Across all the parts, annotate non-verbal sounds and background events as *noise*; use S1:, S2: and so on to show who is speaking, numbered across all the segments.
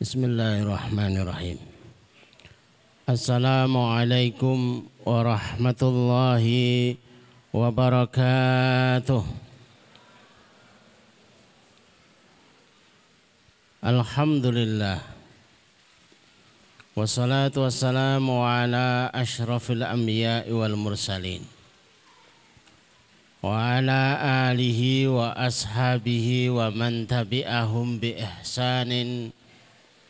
S1: بسم الله الرحمن الرحيم السلام عليكم ورحمة الله وبركاته الحمد لله والصلاة والسلام على أشرف الأنبياء والمرسلين وعلى آله وأصحابه ومن تبعهم بإحسان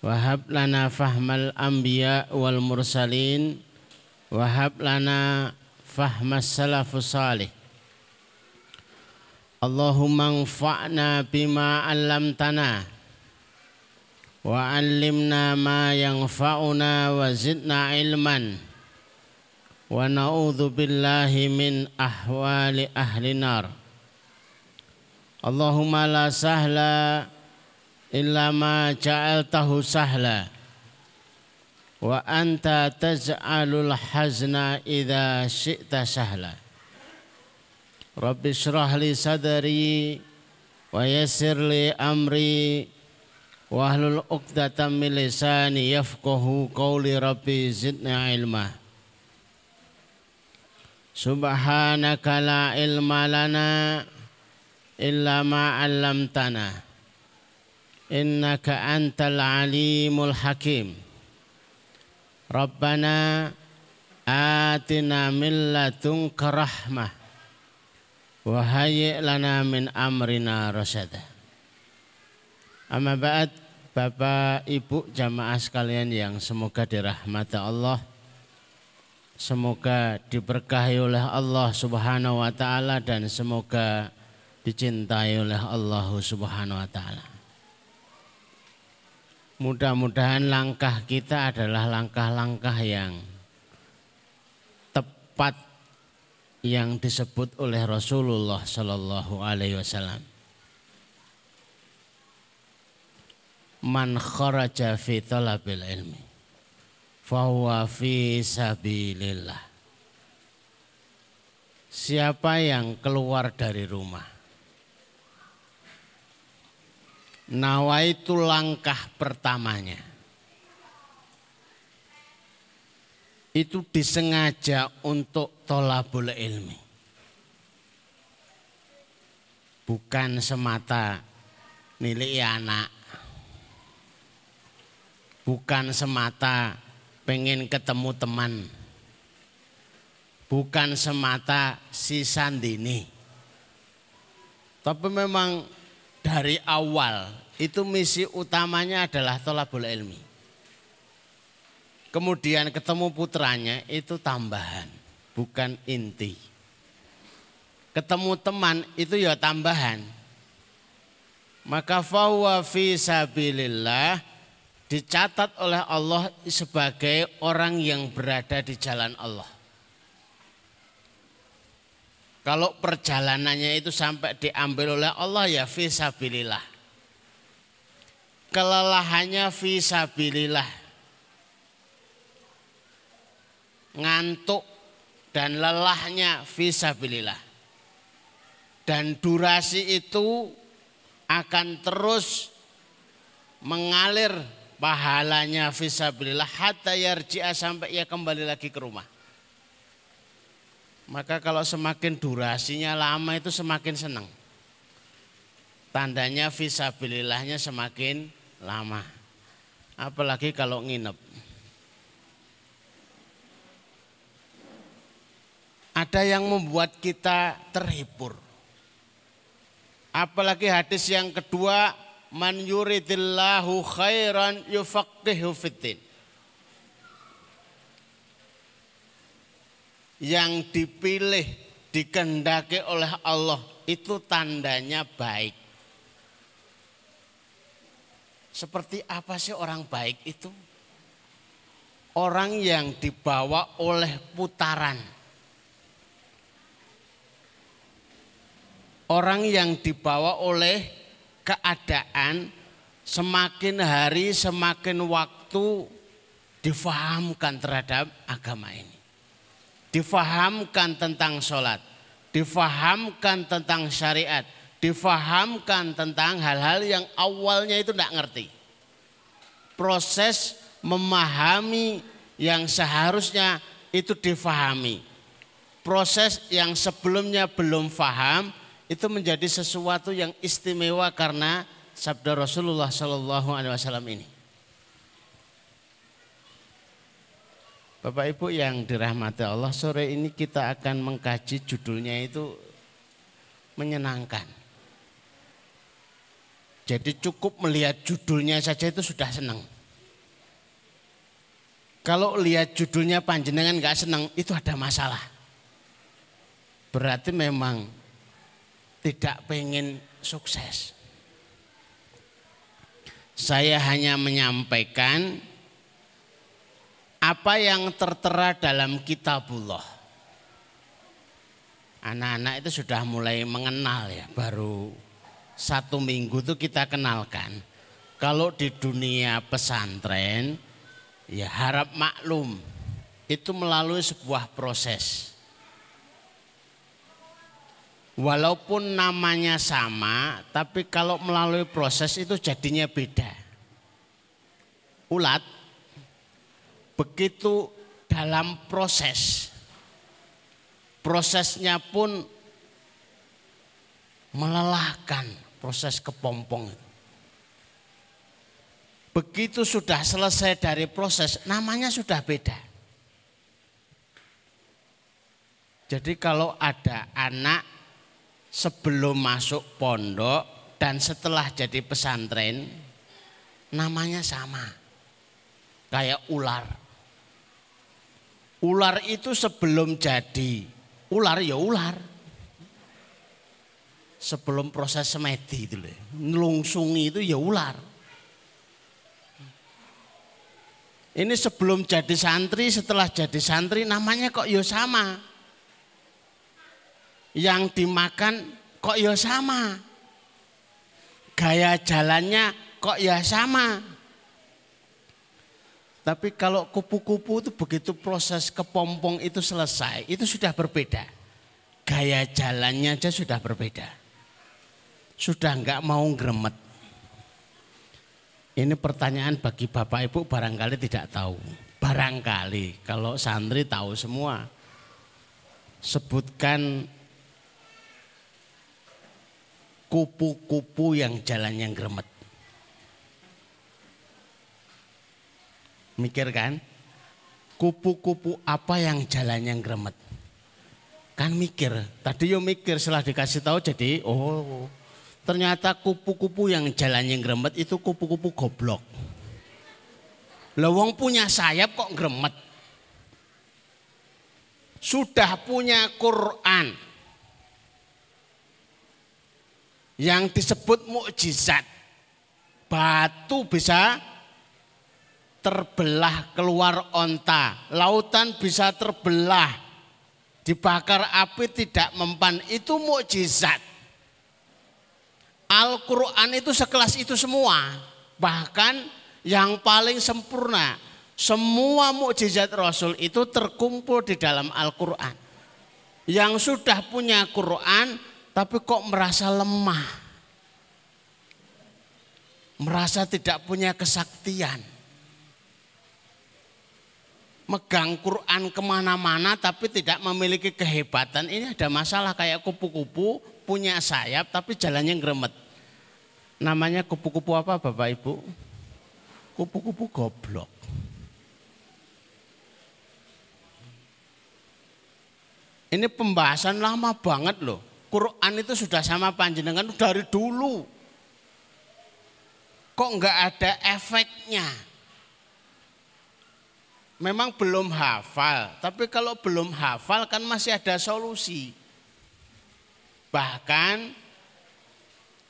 S1: Wahab lana fahmal anbiya wal mursalin. Wahab lana fahmas salafus salih. Allahumma anfa'na bima 'allamtana. Wa alimna ma yanfa'una wa zidna ilman. Wa na'udzu billahi min ahwali ahli nar. Allahumma la sahla illa ma ja'altahu sahla. Wa anta taj'alul hazna idza syi'ta sahla. Rabbi syrah li sadri wa yassir li amri wa hlul 'uqdatam min lisani yafqahu qawli rabbi zidni ilma. Subhanaka la ilma lana illa ma 'allamtana. Alimul hakim. Rabbana atina min ladunka rahmah wa hayyi lana min amrina rasyada. Amma ba'd Bapak Ibu jamaah sekalian yang semoga dirahmati Allah Semoga diberkahi oleh Allah Subhanahu wa taala dan semoga dicintai oleh Allah Subhanahu wa taala. Mudah-mudahan langkah kita adalah langkah-langkah yang tepat yang disebut oleh Rasulullah Shallallahu alaihi wasallam. Man kharaja fi talabil ilmi fahuwa fi sabilillah. Siapa yang keluar dari rumah? Nawa itu langkah pertamanya. Itu disengaja untuk tolabul ilmi. Bukan semata nilai anak. Bukan semata pengen ketemu teman. Bukan semata si Sandini. Tapi memang dari awal itu misi utamanya adalah tolabul ilmi. Kemudian ketemu putranya itu tambahan, bukan inti. Ketemu teman itu ya tambahan. Maka fawa fi sabilillah dicatat oleh Allah sebagai orang yang berada di jalan Allah. Kalau perjalanannya itu sampai diambil oleh Allah ya visabilillah. Kelelahannya visabilillah. Ngantuk dan lelahnya visabilillah. Dan durasi itu akan terus mengalir pahalanya fisabilillah hatta yarji'a sampai ia kembali lagi ke rumah. Maka kalau semakin durasinya lama itu semakin senang. Tandanya fisabilillahnya semakin lama. Apalagi kalau nginep. Ada yang membuat kita terhibur. Apalagi hadis yang kedua man yuridillahu khairan yufaqihu fiddin. Yang dipilih, dikendaki oleh Allah itu tandanya baik. Seperti apa sih orang baik itu? Orang yang dibawa oleh putaran. Orang yang dibawa oleh keadaan semakin hari semakin waktu difahamkan terhadap agama ini. Difahamkan tentang sholat, difahamkan tentang syariat, difahamkan tentang hal-hal yang awalnya itu tidak ngerti. Proses memahami yang seharusnya itu difahami. Proses yang sebelumnya belum faham itu menjadi sesuatu yang istimewa karena sabda Rasulullah Shallallahu Alaihi Wasallam ini. Bapak Ibu yang dirahmati Allah, sore ini kita akan mengkaji judulnya itu menyenangkan. Jadi cukup melihat judulnya saja itu sudah senang. Kalau lihat judulnya panjenengan nggak senang, itu ada masalah. Berarti memang tidak pengen sukses. Saya hanya menyampaikan apa yang tertera dalam kitabullah. Anak-anak itu sudah mulai mengenal ya, baru satu minggu itu kita kenalkan. Kalau di dunia pesantren, ya harap maklum, itu melalui sebuah proses. Walaupun namanya sama, tapi kalau melalui proses itu jadinya beda. Ulat begitu dalam proses. Prosesnya pun melelahkan proses kepompong. Begitu sudah selesai dari proses, namanya sudah beda. Jadi kalau ada anak sebelum masuk pondok dan setelah jadi pesantren, namanya sama. Kayak ular. Ular itu sebelum jadi ular ya ular. Sebelum proses semedi itu loh. Nelungsungi itu ya ular. Ini sebelum jadi santri, setelah jadi santri namanya kok ya sama. Yang dimakan kok ya sama. Gaya jalannya kok ya sama. Tapi kalau kupu-kupu itu begitu proses kepompong itu selesai, itu sudah berbeda. Gaya jalannya aja sudah berbeda. Sudah enggak mau gremet. Ini pertanyaan bagi Bapak Ibu barangkali tidak tahu. Barangkali kalau santri tahu semua. Sebutkan kupu-kupu yang jalannya gremet. Mikir kan? Kupu-kupu apa yang jalannya gremet? Kan mikir. Tadi yo mikir setelah dikasih tahu jadi oh ternyata kupu-kupu yang jalannya gremet itu kupu-kupu goblok. Lewong punya sayap kok gremet. Sudah punya Quran yang disebut mukjizat. Batu bisa terbelah keluar onta, lautan bisa terbelah, dibakar api tidak mempan, itu mukjizat. Al-Quran itu sekelas itu semua, bahkan yang paling sempurna, semua mukjizat Rasul itu terkumpul di dalam Al-Quran. Yang sudah punya Quran, tapi kok merasa lemah, merasa tidak punya kesaktian megang Quran ke mana-mana tapi tidak memiliki kehebatan. Ini ada masalah kayak kupu-kupu punya sayap tapi jalannya gremet. Namanya kupu-kupu apa Bapak Ibu? Kupu-kupu goblok. Ini pembahasan lama banget loh. Quran itu sudah sama panjenengan dari dulu. Kok nggak ada efeknya? memang belum hafal, tapi kalau belum hafal kan masih ada solusi. Bahkan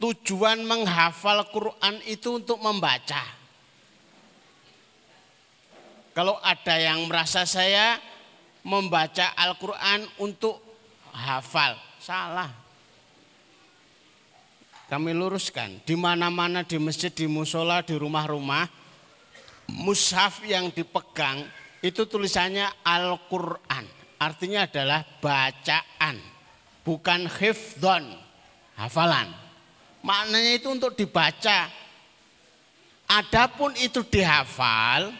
S1: tujuan menghafal Quran itu untuk membaca. Kalau ada yang merasa saya membaca Al-Quran untuk hafal, salah. Kami luruskan, di mana-mana di masjid, di musola, di rumah-rumah, mushaf yang dipegang itu tulisannya Al-Quran. Artinya adalah bacaan, bukan hifdon, hafalan. Maknanya itu untuk dibaca. Adapun itu dihafal,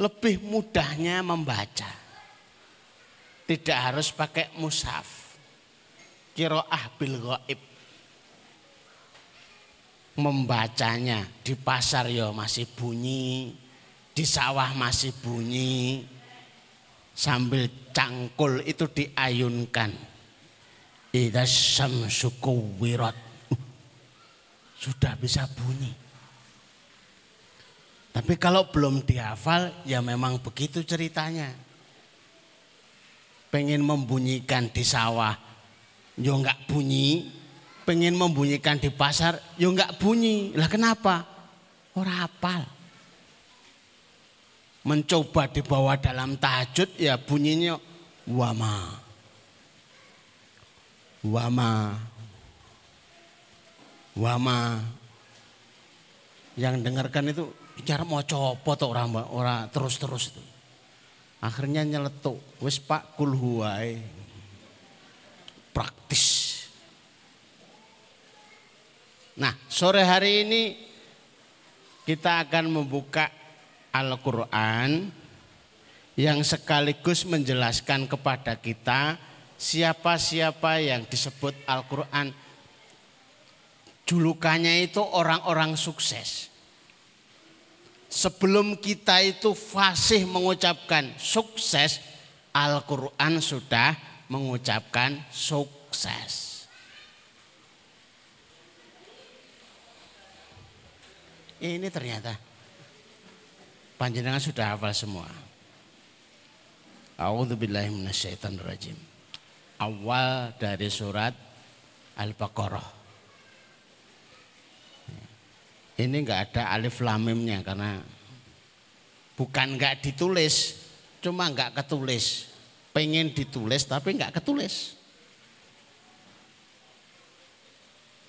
S1: lebih mudahnya membaca. Tidak harus pakai mushaf. Kiroah bil ghaib membacanya di pasar ya masih bunyi, di sawah masih bunyi, sambil cangkul itu diayunkan. Ida samsuku wirat. Sudah bisa bunyi. Tapi kalau belum dihafal ya memang begitu ceritanya. Pengen membunyikan di sawah, yo nggak bunyi, pengen membunyikan di pasar, ya nggak bunyi. Lah kenapa? Orang apal. Mencoba dibawa dalam tahajud ya bunyinya wama. Wama. Wama. Yang dengarkan itu cara mau copot orang orang terus-terus itu. Akhirnya nyeletuk, wis Pak kulhuai. Praktis Nah, sore hari ini kita akan membuka Al-Quran yang sekaligus menjelaskan kepada kita siapa-siapa yang disebut Al-Quran. Julukannya itu orang-orang sukses. Sebelum kita itu fasih mengucapkan sukses, Al-Quran sudah mengucapkan sukses. Ini ternyata panjenengan sudah hafal semua. A'udzubillahiminasyaitonirrajim. Awal dari surat Al-Baqarah. Ini enggak ada alif lamimnya karena bukan enggak ditulis, cuma enggak ketulis. Pengen ditulis tapi enggak ketulis.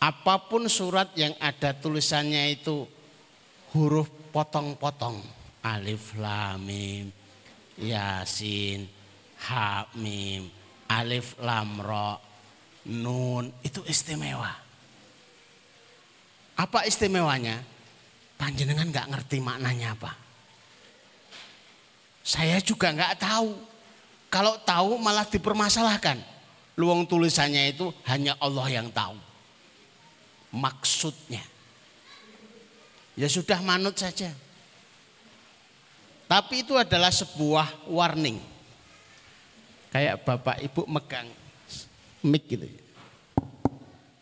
S1: Apa pun surat yang ada tulisannya itu huruf potong-potong. Alif lam mim, yasin, ha mim, alif lam ro, nun itu istimewa. Apa istimewanya? Panjenengan nggak ngerti maknanya apa. Saya juga nggak tahu. Kalau tahu malah dipermasalahkan. Luang tulisannya itu hanya Allah yang tahu. Maksudnya. Ya sudah manut saja. Tapi itu adalah sebuah warning. Kayak bapak ibu megang mic gitu.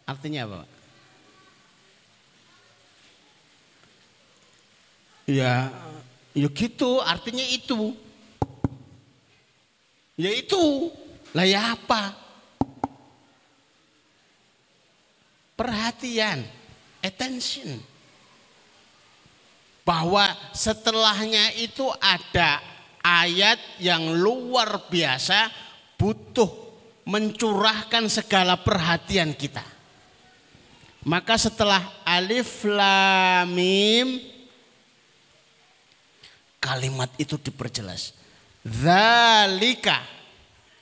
S1: Artinya apa? Ya, ya gitu, artinya itu. Ya itu. Lah ya apa? Perhatian, attention bahwa setelahnya itu ada ayat yang luar biasa butuh mencurahkan segala perhatian kita. Maka setelah alif lam mim kalimat itu diperjelas. Zalika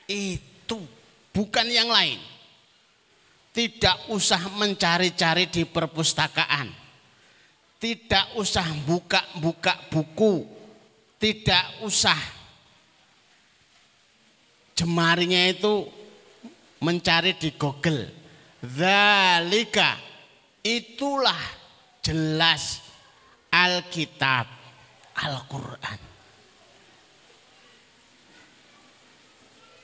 S1: itu bukan yang lain. Tidak usah mencari-cari di perpustakaan tidak usah buka-buka buku, tidak usah jemarinya itu mencari di Google. Zalika itulah jelas Alkitab, Al-Quran.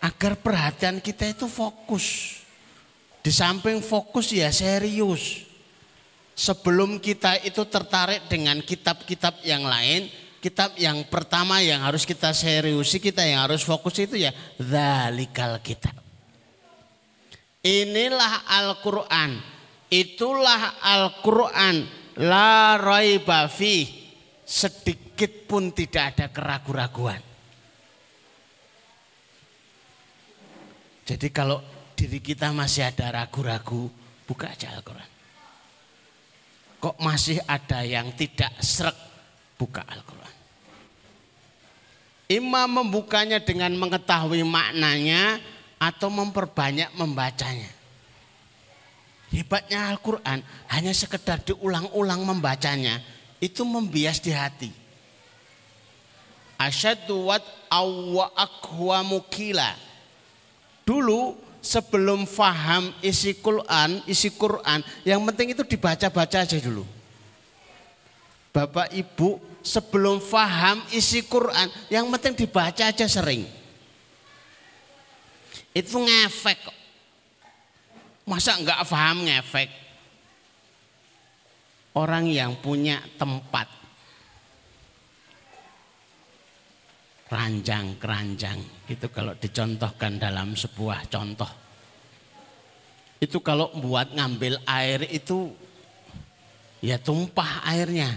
S1: Agar perhatian kita itu fokus. Di samping fokus ya serius sebelum kita itu tertarik dengan kitab-kitab yang lain, kitab yang pertama yang harus kita seriusi, kita yang harus fokus itu ya zalikal kitab. Inilah Al-Qur'an. Itulah Al-Quran la raiba sedikit pun tidak ada keraguan-raguan. Jadi kalau diri kita masih ada ragu-ragu, buka aja Al-Quran. Kok masih ada yang tidak serak, buka Al-Quran. Imam membukanya dengan mengetahui maknanya atau memperbanyak membacanya. Hebatnya Al-Quran hanya sekedar diulang-ulang membacanya itu membias di hati. Asyadu wat awwa akwamu kila. Dulu sebelum faham isi Quran, isi Quran, yang penting itu dibaca-baca aja dulu. Bapak Ibu sebelum faham isi Quran, yang penting dibaca aja sering. Itu ngefek. Masa enggak paham ngefek? Orang yang punya tempat keranjang-keranjang itu kalau dicontohkan dalam sebuah contoh itu kalau buat ngambil air itu ya tumpah airnya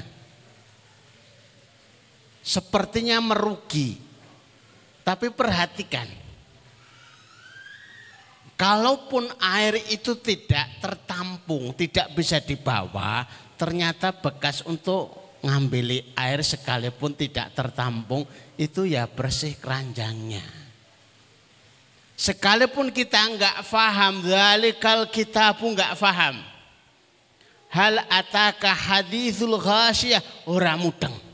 S1: sepertinya merugi tapi perhatikan Kalaupun air itu tidak tertampung, tidak bisa dibawa, ternyata bekas untuk ngambil air sekalipun tidak tertampung, itu ya bersih keranjangnya. Sekalipun kita enggak faham, zalikal kita pun enggak faham. Hal ataka hadithul ghasyah, ora mudeng.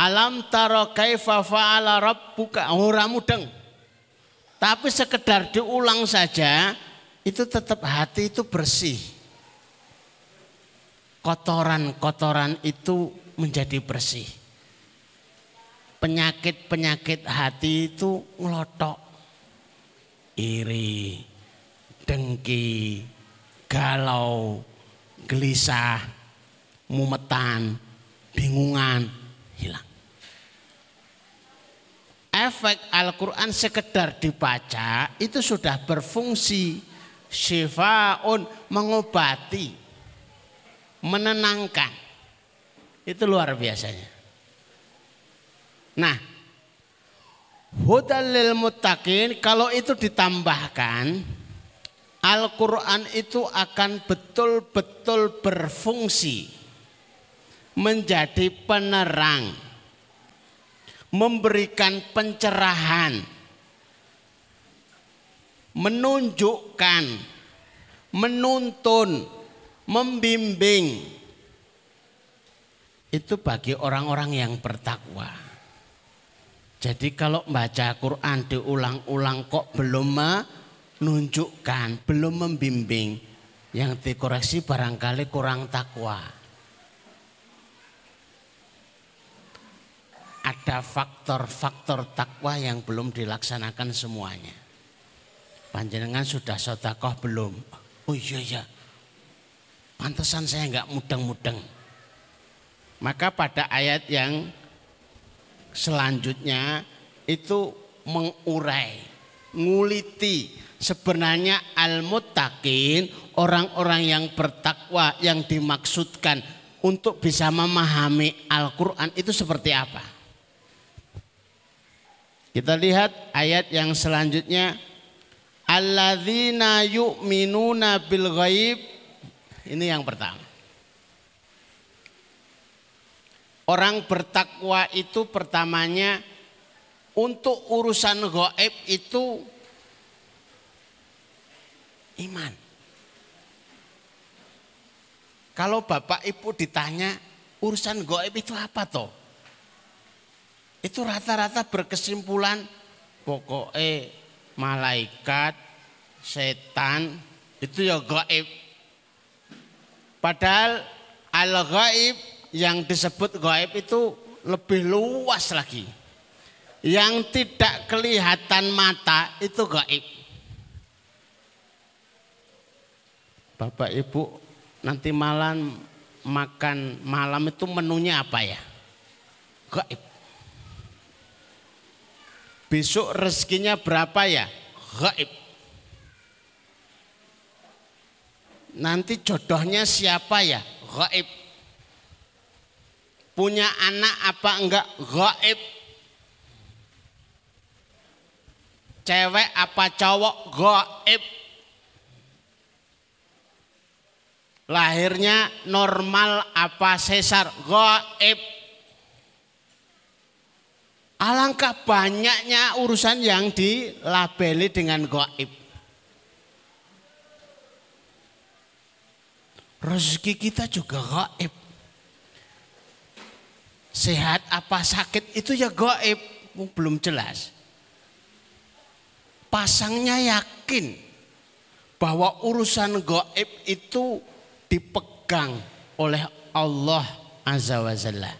S1: Alam taro kaifa fa'ala rabbuka, ora mudeng. Tapi sekedar diulang saja, itu tetap hati itu bersih. Kotoran-kotoran itu menjadi bersih. Penyakit-penyakit hati itu ngelotok. Iri, dengki, galau, gelisah, mumetan, bingungan, hilang efek Al-Quran sekedar dibaca itu sudah berfungsi. Syifaun mengobati menenangkan. Itu luar biasanya. Nah hudalil mutakin kalau itu ditambahkan Al-Quran itu akan betul-betul berfungsi menjadi penerang memberikan pencerahan, menunjukkan, menuntun, membimbing. Itu bagi orang-orang yang bertakwa. Jadi kalau baca Quran diulang-ulang kok belum menunjukkan, belum membimbing, yang dikoreksi barangkali kurang takwa. Ada faktor-faktor takwa yang belum dilaksanakan semuanya. Panjenengan sudah sodakoh belum? Oh iya iya. Pantesan saya nggak mudeng-mudeng. Maka pada ayat yang selanjutnya itu mengurai, nguliti sebenarnya al-muttaqin orang-orang yang bertakwa yang dimaksudkan untuk bisa memahami Al-Qur'an itu seperti apa? Kita lihat ayat yang selanjutnya. Alladzina yu'minuna bil ghaib. Ini yang pertama. Orang bertakwa itu pertamanya untuk urusan gaib itu iman. Kalau Bapak Ibu ditanya urusan gaib itu apa toh? Itu rata-rata berkesimpulan pokoknya malaikat, setan itu ya gaib. Padahal al-gaib yang disebut gaib itu lebih luas lagi. Yang tidak kelihatan mata itu gaib. Bapak Ibu nanti malam makan malam itu menunya apa ya? Gaib. Besok rezekinya berapa ya? Gaib. nanti jodohnya siapa ya? Gaib. Punya anak apa enggak? Gaib. Cewek apa cowok? Gaib. Lahirnya normal apa sesar? Gaib. Alangkah banyaknya urusan yang dilabeli dengan gaib. Rezeki kita juga gaib. Sehat apa sakit itu ya gaib, belum jelas. Pasangnya yakin bahwa urusan gaib itu dipegang oleh Allah Azza wa Jalla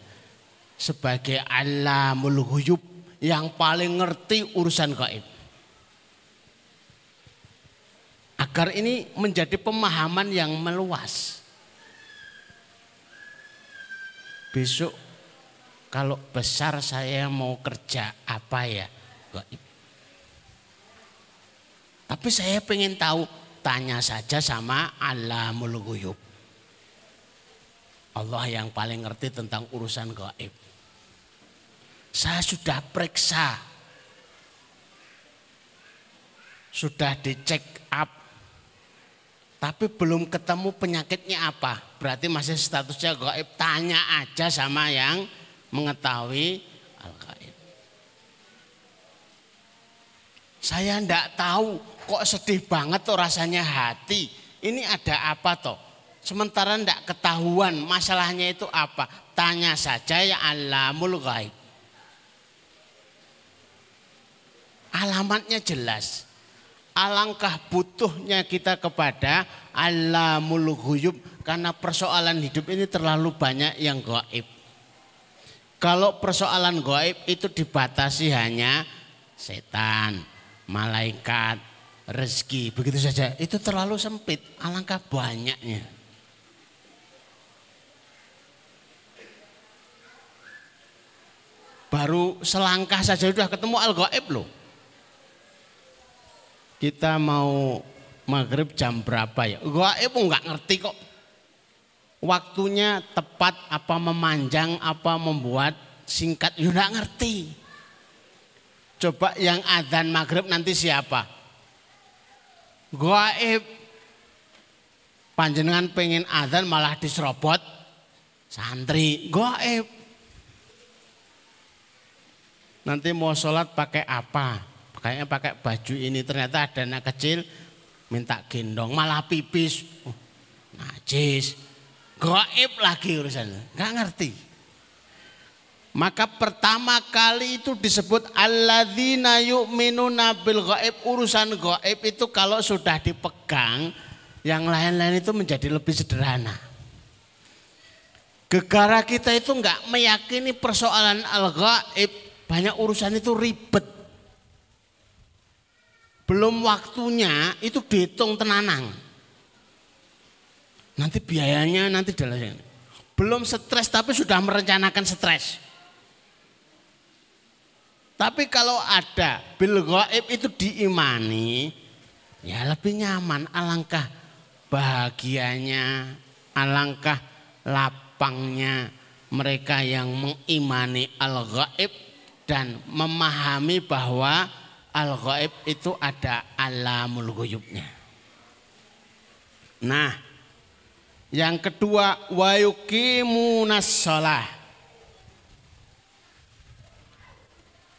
S1: sebagai alamul ghuyub yang paling ngerti urusan gaib. Agar ini menjadi pemahaman yang meluas. Besok kalau besar saya mau kerja apa ya? Tapi saya pengen tahu, tanya saja sama alamul ghuyub. Allah yang paling ngerti tentang urusan gaib. Saya sudah periksa. Sudah dicek up tapi belum ketemu penyakitnya apa. Berarti masih statusnya gaib. Tanya aja sama yang mengetahui al-gaib. Saya ndak tahu kok sedih banget tuh rasanya hati. Ini ada apa toh? Sementara ndak ketahuan masalahnya itu apa. Tanya saja ya alamul gaib. Alamatnya jelas alangkah butuhnya kita kepada alamul ghuyub karena persoalan hidup ini terlalu banyak yang gaib. Kalau persoalan gaib itu dibatasi hanya setan, malaikat, rezeki, begitu saja. Itu terlalu sempit, alangkah banyaknya. Baru selangkah saja sudah ketemu al-gaib loh kita mau maghrib jam berapa ya? Gaib nggak ngerti kok. Waktunya tepat apa memanjang apa membuat singkat, ya nggak ngerti. Coba yang adzan maghrib nanti siapa? Gaib. Panjenengan pengen adzan malah diserobot santri. Gaib. Nanti mau sholat pakai apa? Kayaknya pakai baju ini ternyata ada anak kecil minta gendong malah pipis. Oh, najis. Gaib lagi urusan nggak ngerti. Maka pertama kali itu disebut alladzina yu'minuna bil gaib urusan gaib itu kalau sudah dipegang yang lain-lain itu menjadi lebih sederhana. Gegara kita itu nggak meyakini persoalan al gaib banyak urusan itu ribet belum waktunya itu dihitung tenanang. Nanti biayanya nanti dalam belum stres tapi sudah merencanakan stres. Tapi kalau ada bil gaib itu diimani, ya lebih nyaman, alangkah bahagianya, alangkah lapangnya mereka yang mengimani al gaib dan memahami bahwa al ghaib itu ada alamul ghuyubnya. Nah, yang kedua wa yuqimunas.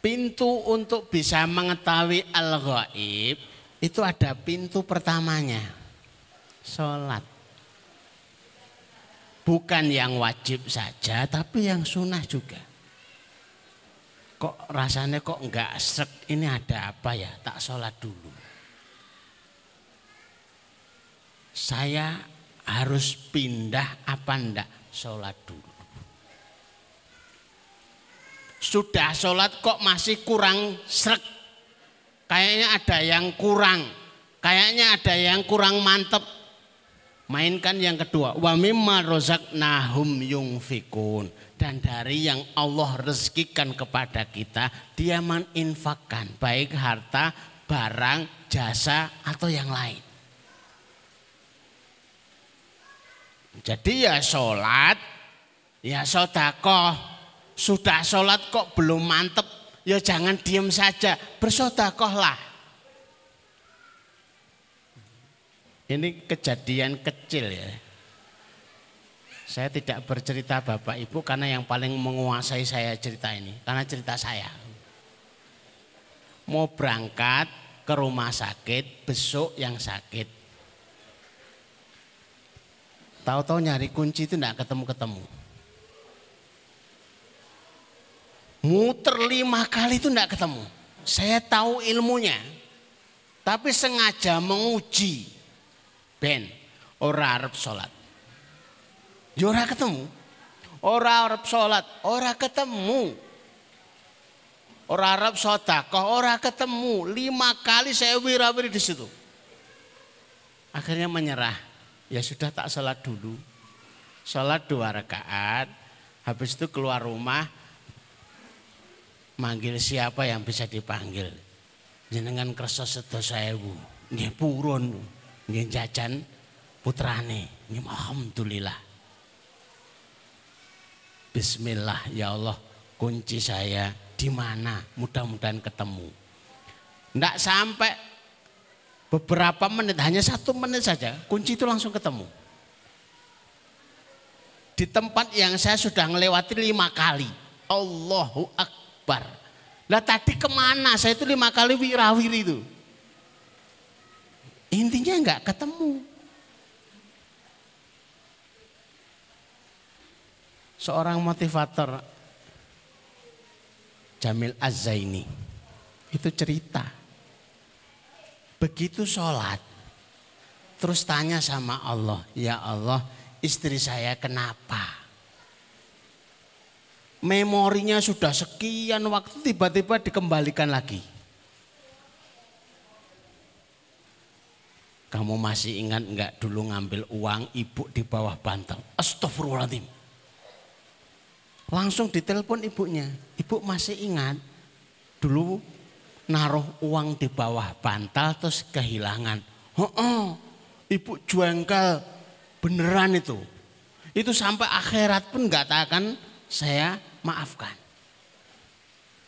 S1: Pintu untuk bisa mengetahui al ghaib itu ada pintu pertamanya. Salat. Bukan yang wajib saja tapi yang sunnah juga kok rasanya kok enggak sek ini ada apa ya? Tak sholat dulu. Saya harus pindah apa enggak sholat dulu. Sudah sholat kok masih kurang srek? Kayaknya ada yang kurang. Kayaknya ada yang kurang mantep. Mainkan yang kedua. Wa mimma rozaknahum yungfikun dan dari yang Allah rezekikan kepada kita dia meninfakkan baik harta, barang, jasa atau yang lain. Jadi ya sholat, ya sodakoh. Sudah sholat kok belum mantep, ya jangan diem saja, bersodakohlah. Ini kejadian kecil ya. Saya tidak bercerita Bapak Ibu karena yang paling menguasai saya cerita ini. Karena cerita saya. Mau berangkat ke rumah sakit, besok yang sakit. Tahu-tahu nyari kunci itu tidak ketemu-ketemu. Muter lima kali itu tidak ketemu. Saya tahu ilmunya. Tapi sengaja menguji. Ben, ora arep sholat. Ya ora ketemu. Ora arep salat, ora ketemu. Ora arep sedekah, ora ketemu. Lima kali saya wirawiri di situ. Akhirnya menyerah. Ya sudah tak salat dulu. Salat dua rakaat. Habis itu keluar rumah. Manggil siapa yang bisa dipanggil. Jenengan kersa sedosa ewu. Nggih purun. Nggih jajan putrane. Nggih alhamdulillah. Bismillah ya Allah kunci saya di mana mudah-mudahan ketemu. Tidak sampai beberapa menit hanya satu menit saja kunci itu langsung ketemu. Di tempat yang saya sudah melewati lima kali. Allahu Akbar. Lah tadi ke mana saya itu lima kali wirawir itu. Intinya enggak ketemu. Seorang motivator. Jamil Az-Zaini. Itu cerita. Begitu sholat terus tanya sama Allah ya Allah istri saya kenapa? Memorinya sudah sekian waktu tiba-tiba dikembalikan lagi. Kamu masih ingat enggak dulu ngambil uang ibu di bawah bantal? Astagfirullahaladzim Langsung ditelepon ibunya. Ibu masih ingat dulu naruh uang di bawah bantal terus kehilangan. Oh, oh ibu jengkel beneran itu. Itu sampai akhirat pun nggak akan saya maafkan.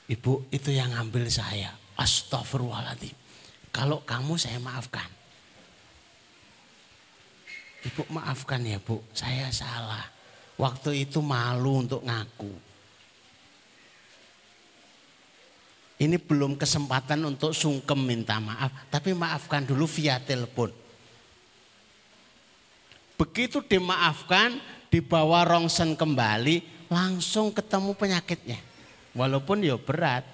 S1: Ibu itu yang ngambil saya. Astagfirullahaladzim. Kalau kamu saya maafkan. Ibu maafkan ya bu, saya salah. Waktu itu malu untuk ngaku. Ini belum kesempatan untuk sungkem minta maaf, tapi maafkan dulu via telepon. Begitu dimaafkan, dibawa rongsen kembali, langsung ketemu penyakitnya. Walaupun ya berat,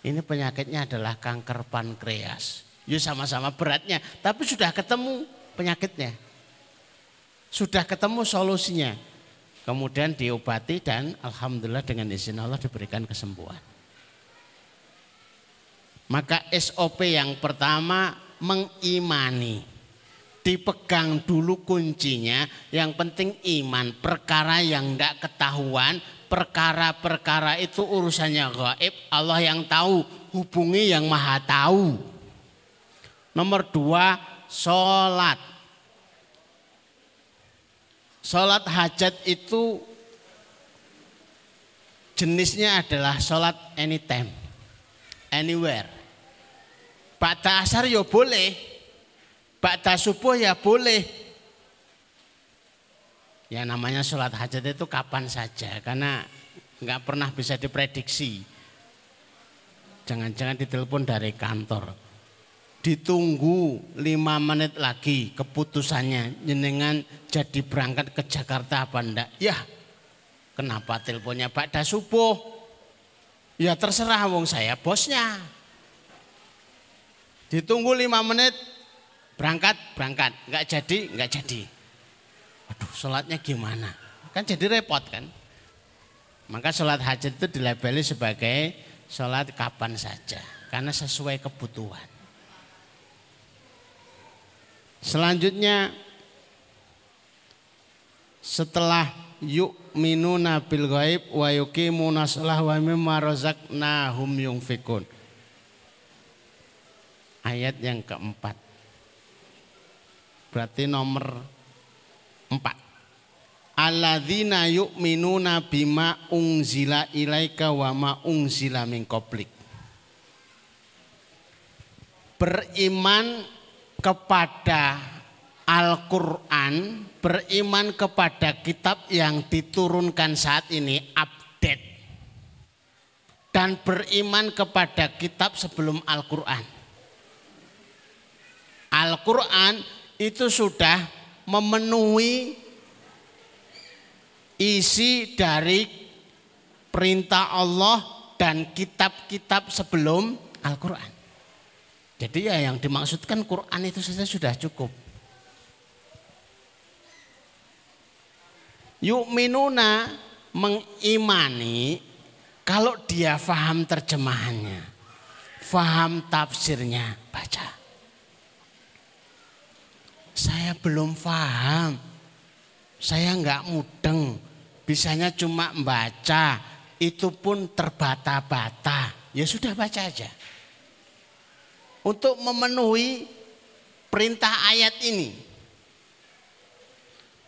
S1: ini penyakitnya adalah kanker pankreas. Ya sama-sama beratnya, tapi sudah ketemu penyakitnya. Sudah ketemu solusinya. Kemudian diobati dan alhamdulillah dengan izin Allah diberikan kesembuhan. Maka SOP yang pertama mengimani. Dipegang dulu kuncinya, yang penting iman. Perkara yang tidak ketahuan, perkara-perkara itu urusannya gaib. Allah yang tahu, hubungi yang maha tahu. Nomor dua, sholat Sholat hajat itu jenisnya adalah sholat anytime, anywhere. Ba'da asar ya boleh, ba'da subuh ya boleh. Ya namanya sholat hajat itu kapan saja, karena nggak pernah bisa diprediksi. Jangan-jangan ditelepon dari kantor ditunggu lima menit lagi keputusannya. Jenengan jadi berangkat ke Jakarta apa ndak? Ya kenapa teleponnya Pak subuh ya terserah wong saya bosnya. Ditunggu lima menit berangkat berangkat. Nggak jadi nggak jadi. Aduh sholatnya gimana? Kan jadi repot kan? Maka sholat hajat itu dilabeli sebagai sholat kapan saja karena sesuai kebutuhan Selanjutnya setelah yuk minuna bil ghaib wa yuqimuna shalah wa mimma razaqnahum yunfikun. Ayat yang keempat. Berarti nomor empat. alladzina yu'minuna bima unzila ilaika wa ma unzila min qablik beriman kepada Al-Quran, beriman kepada kitab yang diturunkan saat ini update. Dan beriman kepada kitab sebelum Al-Quran. Al-Quran itu sudah memenuhi isi dari perintah Allah dan kitab-kitab sebelum Al-Quran. Jadi ya yang dimaksudkan Quran itu saja sudah cukup. Yuk minuna mengimani kalau dia faham terjemahannya, faham tafsirnya, baca. Saya belum faham, saya nggak mudeng, bisanya cuma membaca, itu pun terbata-bata. Ya sudah baca aja. Untuk memenuhi perintah ayat ini.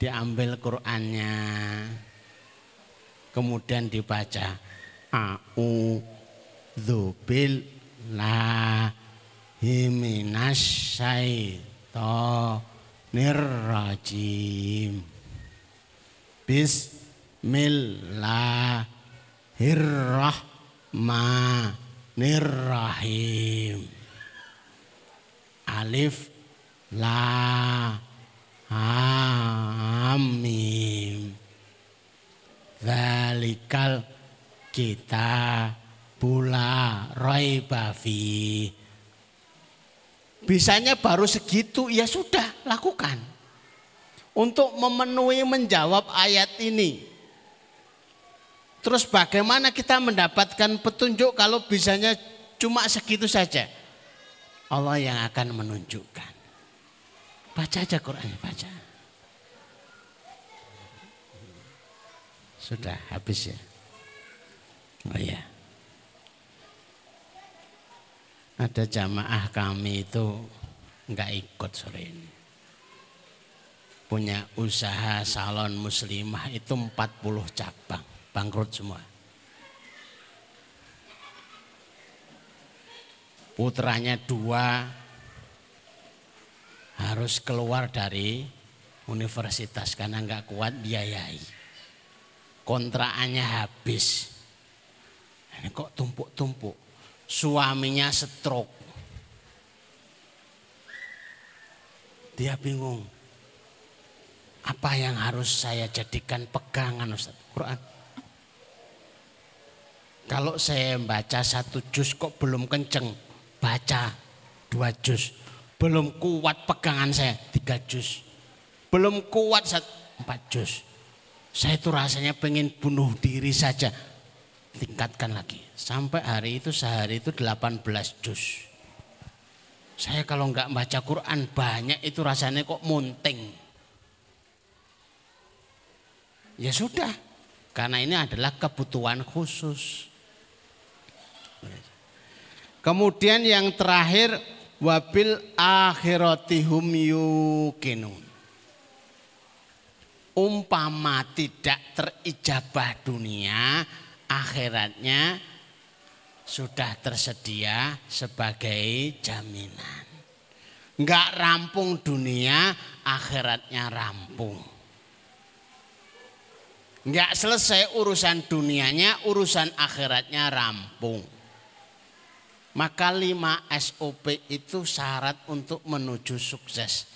S1: Diambil Qur'annya kemudian dibaca au dzubil la Bismillahirrahmanirrahim Alif La Amin. Zalikal kita pula roy bafi. Bisanya baru segitu ya sudah lakukan. Untuk memenuhi menjawab ayat ini. Terus bagaimana kita mendapatkan petunjuk kalau bisanya cuma segitu saja? Allah yang akan menunjukkan. Baca aja Quran, baca. Sudah habis ya. Oh ya. Ada jamaah kami itu nggak ikut sore ini. Punya usaha salon muslimah itu 40 cabang, bangkrut semua. Putranya dua, harus keluar dari universitas karena nggak kuat biayai. Kontraannya habis. Ini kok tumpuk-tumpuk. Suaminya stroke. Dia bingung. Apa yang harus saya jadikan pegangan Ustaz? Quran. Kalau saya baca satu juz kok belum kenceng, baca dua juz belum kuat pegangan saya tiga jus. Belum kuat empat jus. Saya itu rasanya pengen bunuh diri saja. Tingkatkan lagi. Sampai hari itu sehari itu 18 jus. Saya kalau nggak baca Quran banyak itu rasanya kok munting. Ya sudah, karena ini adalah kebutuhan khusus. Kemudian yang terakhir wabil akhiratihum yukinun. Umpama tidak terijabah dunia, akhiratnya sudah tersedia sebagai jaminan. Enggak rampung dunia, akhiratnya rampung. Enggak selesai urusan dunianya, urusan akhiratnya rampung. Maka lima SOP itu syarat untuk menuju sukses.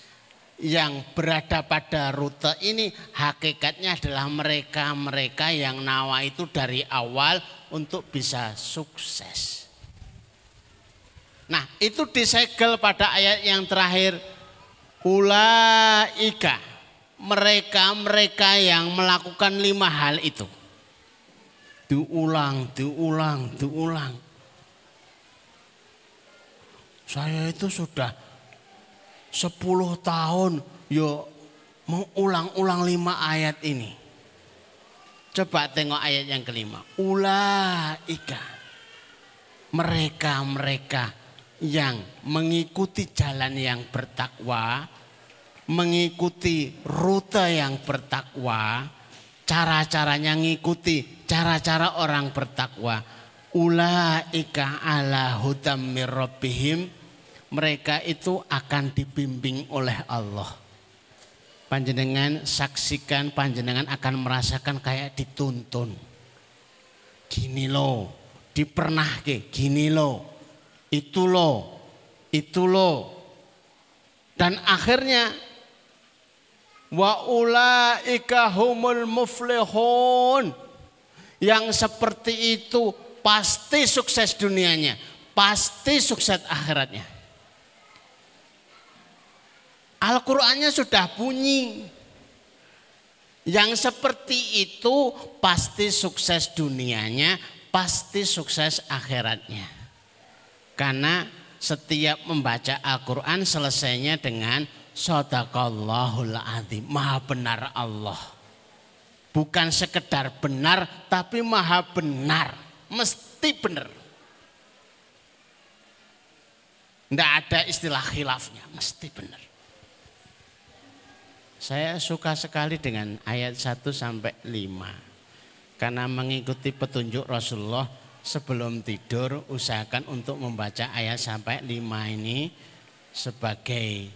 S1: Yang berada pada rute ini hakikatnya adalah mereka-mereka yang nawa itu dari awal untuk bisa sukses. Nah itu disegel pada ayat yang terakhir. Ulaika mereka-mereka yang melakukan lima hal itu. Diulang, diulang, diulang saya itu sudah 10 tahun yo mengulang-ulang lima ayat ini. Coba tengok ayat yang kelima. Ulaika. Mereka-mereka yang mengikuti jalan yang bertakwa. Mengikuti rute yang bertakwa. cara-caranya ngikuti cara-cara orang bertakwa. Ulaika ala hudam mirrobihim. Mereka itu akan dibimbing oleh Allah. Panjenengan saksikan, panjenengan akan merasakan kayak dituntun. Gini loh, dipernah ke, gini loh, itu loh, itu loh. Dan akhirnya wa ulaika humul muflihun. Yang seperti itu pasti sukses dunianya, pasti sukses akhiratnya. Al-Qur'annya sudah bunyi. Yang seperti itu pasti sukses dunianya, pasti sukses akhiratnya. Karena setiap membaca Al-Quran selesainya dengan Sadaqallahul azim. Maha benar Allah. Bukan sekedar benar tapi maha benar. Mesti benar. Tidak ada istilah khilafnya. Mesti benar. Saya suka sekali dengan ayat 1 sampai 5. Karena mengikuti petunjuk Rasulullah sebelum tidur usahakan untuk membaca ayat sampai lima ini sebagai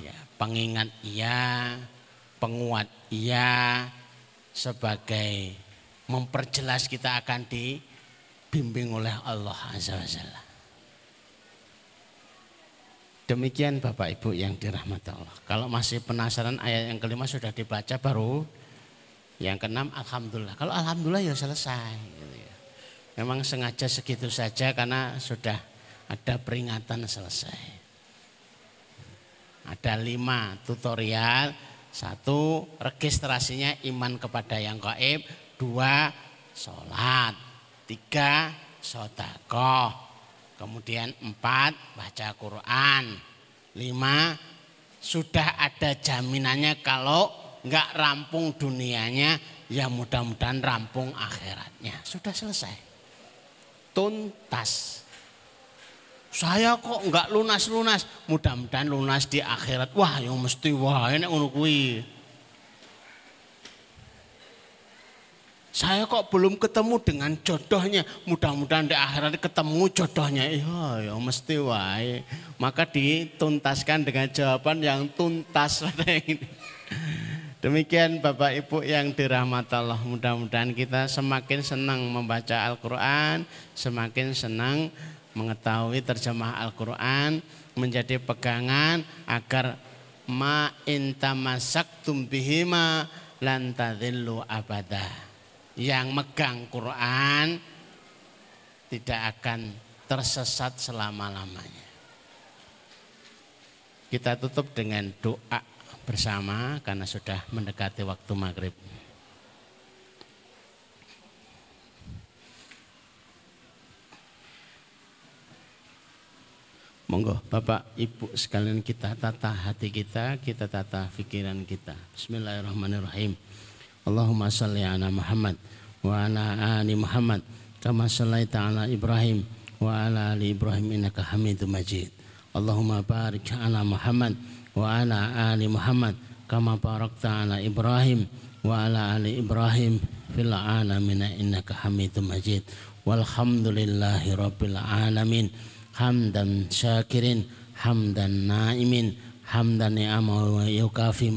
S1: ya, pengingat iya, penguat iya, sebagai memperjelas kita akan dibimbing oleh Allah Azza wa Jalla. Demikian Bapak Ibu yang dirahmati Allah. Kalau masih penasaran ayat yang kelima sudah dibaca baru yang keenam Alhamdulillah. Kalau Alhamdulillah ya selesai. Gitu ya. Memang sengaja segitu saja karena sudah ada peringatan selesai. Ada lima tutorial. Satu registrasinya iman kepada yang gaib. Dua sholat. Tiga sodakoh. Kemudian empat baca Quran. Lima sudah ada jaminannya kalau nggak rampung dunianya ya mudah-mudahan rampung akhiratnya. Sudah selesai tuntas. Saya kok enggak lunas-lunas, mudah-mudahan lunas di akhirat. Wah, yang mesti wah ngono kuwi. Saya kok belum ketemu dengan jodohnya. Mudah-mudahan di akhirat ketemu jodohnya. Iya, ya mesti wae. Maka dituntaskan dengan jawaban yang tuntas. *laughs* Demikian Bapak Ibu yang dirahmati Allah mudah-mudahan kita semakin senang membaca Al-Quran, semakin senang mengetahui terjemah Al-Quran, menjadi pegangan agar ma intamasak tumbihima lantadillu abada. Yang megang Quran tidak akan tersesat selama-lamanya. Kita tutup dengan doa bersama karena sudah mendekati waktu maghrib. Monggo Bapak Ibu sekalian kita tata hati kita, kita tata pikiran kita. Bismillahirrahmanirrahim. Allahumma salli ala Muhammad wa ala Muhammad kama sallaita ala Ibrahim wa ala ali Ibrahim innaka Hamidum Majid. Allahumma barik ala Muhammad wa ala Muhammad kama barakta ala Ibrahim wa ala ali Ibrahim fil alamin innaka Hamidum Majid. Walhamdulillahi rabbil alamin. Hamdan syakirin hamdan naimin hamdan ni'ama wa yukafi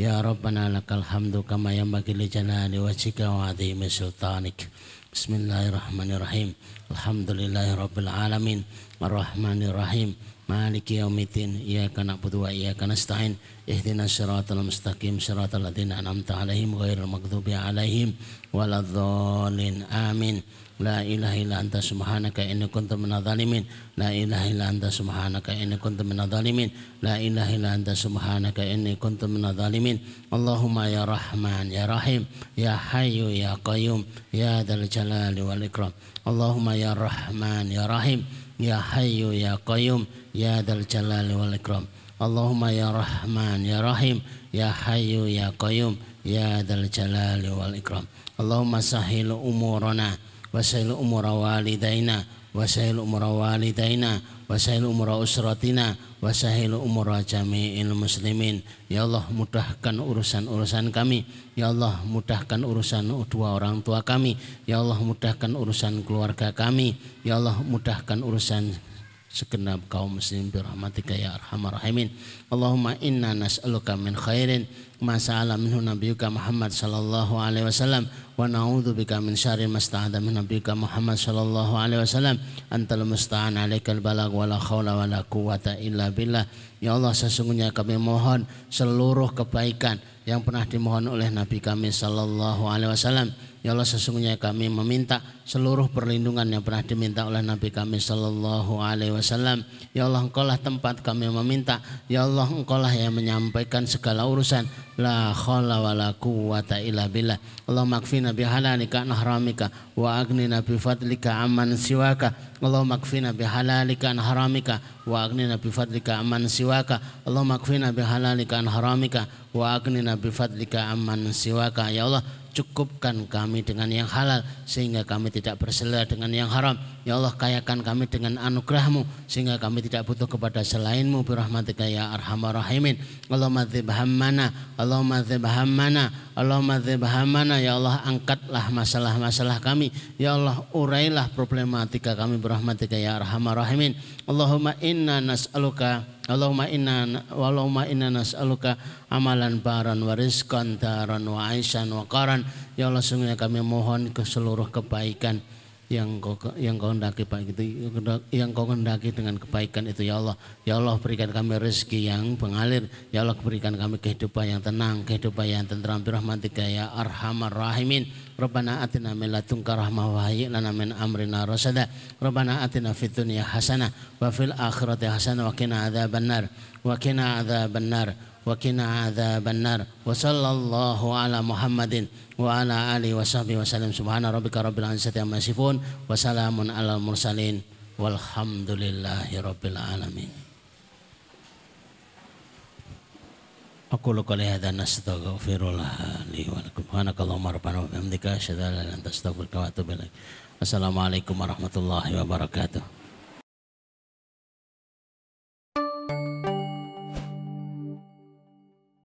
S1: masidah ya rabbana lakal hamdu kama yanbaghi li jalali wajhika wa azimi sultanik Bismillahirrahmanirrahim Alhamdulillahi rabbil alamin Ar-Rahmanirrahim مالك يوم الدين إياك نعبد وإياك نستعين اهدنا الصراط المستقيم صراط الذين أنعمت عليهم غير المغضوب عليهم ولا الضالين آمين La ilaha illa anta subhanaka inni kuntu minadh dhalimin. La ilaha illa anta subhanaka inni kuntu minadh dhalimin. La ilaha illa anta subhanaka inni kuntu minadh dhalimin. Allahumma ya Rahman ya Rahim ya Hayyu ya Qayyum ya Dzal Jalali wal Ikram. Allahumma ya Rahman ya Rahim ya Hayyu ya Qayyum ya Dzal Jalali wal Ikram. Allahumma ya Rahman ya Rahim ya Hayyu ya Qayyum ya Dzal Jalali wal Ikram. Allahumma sahil umurana wasail umura walidaina wasail umura walidaina wasail umura usratina wasailu umur jami'il muslimin ya Allah mudahkan urusan-urusan kami. ya Allah mudahkan urusan dua orang tua kami. ya Allah mudahkan urusan keluarga kami. ya Allah mudahkan urusan segenap kaum muslim birahmatika ya arhamar rahimin. Allahumma inna nas'aluka min khairin ma sa'ala minhu nabiyuka Muhammad sallallahu alaihi wasallam wa na'udzu bika min syarri ma sta'adha min nabiyuka Muhammad sallallahu alaihi wasallam. Antal musta'an alaikal balag wala khawla wala quwata illa billah. Ya Allah sesungguhnya kami mohon seluruh kebaikan yang pernah dimohon oleh Nabi kami sallallahu alaihi wasallam Ya Allah sesungguhnya kami meminta seluruh perlindungan yang pernah diminta oleh Nabi kami Sallallahu Alaihi Wasallam. Ya Allah engkaulah tempat kami meminta. Ya Allah engkaulah yang menyampaikan segala urusan. La khawla wa la quwata illa billah. Allah makfina bihalalika nahramika wa agnina bifadlika amman siwaka. Allah makfina bihalalika haramika wa agnina bifadlika amman siwaka. Allah makfina bihalalika haramika wa agnina bifadlika amman siwaka. Ya Allah cukupkan kami dengan yang halal sehingga kami tidak berselah dengan yang haram. Ya Allah kayakan kami dengan anugerahmu sehingga kami tidak butuh kepada selainmu birahmatika ya arhamar rahimin. Allahumma dzib hammana Allahumma dzib hammana dzib hammana. Ya Allah angkatlah masalah-masalah kami. Ya Allah urailah problematika kami birahmatika ya arhamar rahimin. Allahumma inna nas'aluka Allahumma inna Allahumma inna nas'aluka amalan baran wa rizqan daran wa aisan wa qaran. Ya Allah sungguhnya kami mohon ke seluruh kebaikan yang kau yang kau hendaki baik itu yang kau hendaki dengan kebaikan itu ya Allah. Ya Allah berikan kami rezeki yang mengalir ya Allah berikan kami kehidupan yang tenang kehidupan yang tentram birahmatika ya arhamar rahimin. Rabbana atina min ladunka rahmah wa hayyi lana min amrina rasada. Rabbana atina fid dunya hasanah wa fil akhirati hasanah wa qina adzabannar wa qina adzabannar wa sallallahu ala Muhammadin wa ala alihi wa sahbihi wa sallam. Subhana rabbika rabbil izzati amma yasifun wa salamun alal mursalin walhamdulillahi rabbil alamin. Aku lu kali hadza nastaghfirullah li wa lakum. Subhanakallahumma rabbana wa bihamdika asyhadu an la ilaha illa anta astaghfiruka wa atubu ilaik. Assalamualaikum warahmatullahi wabarakatuh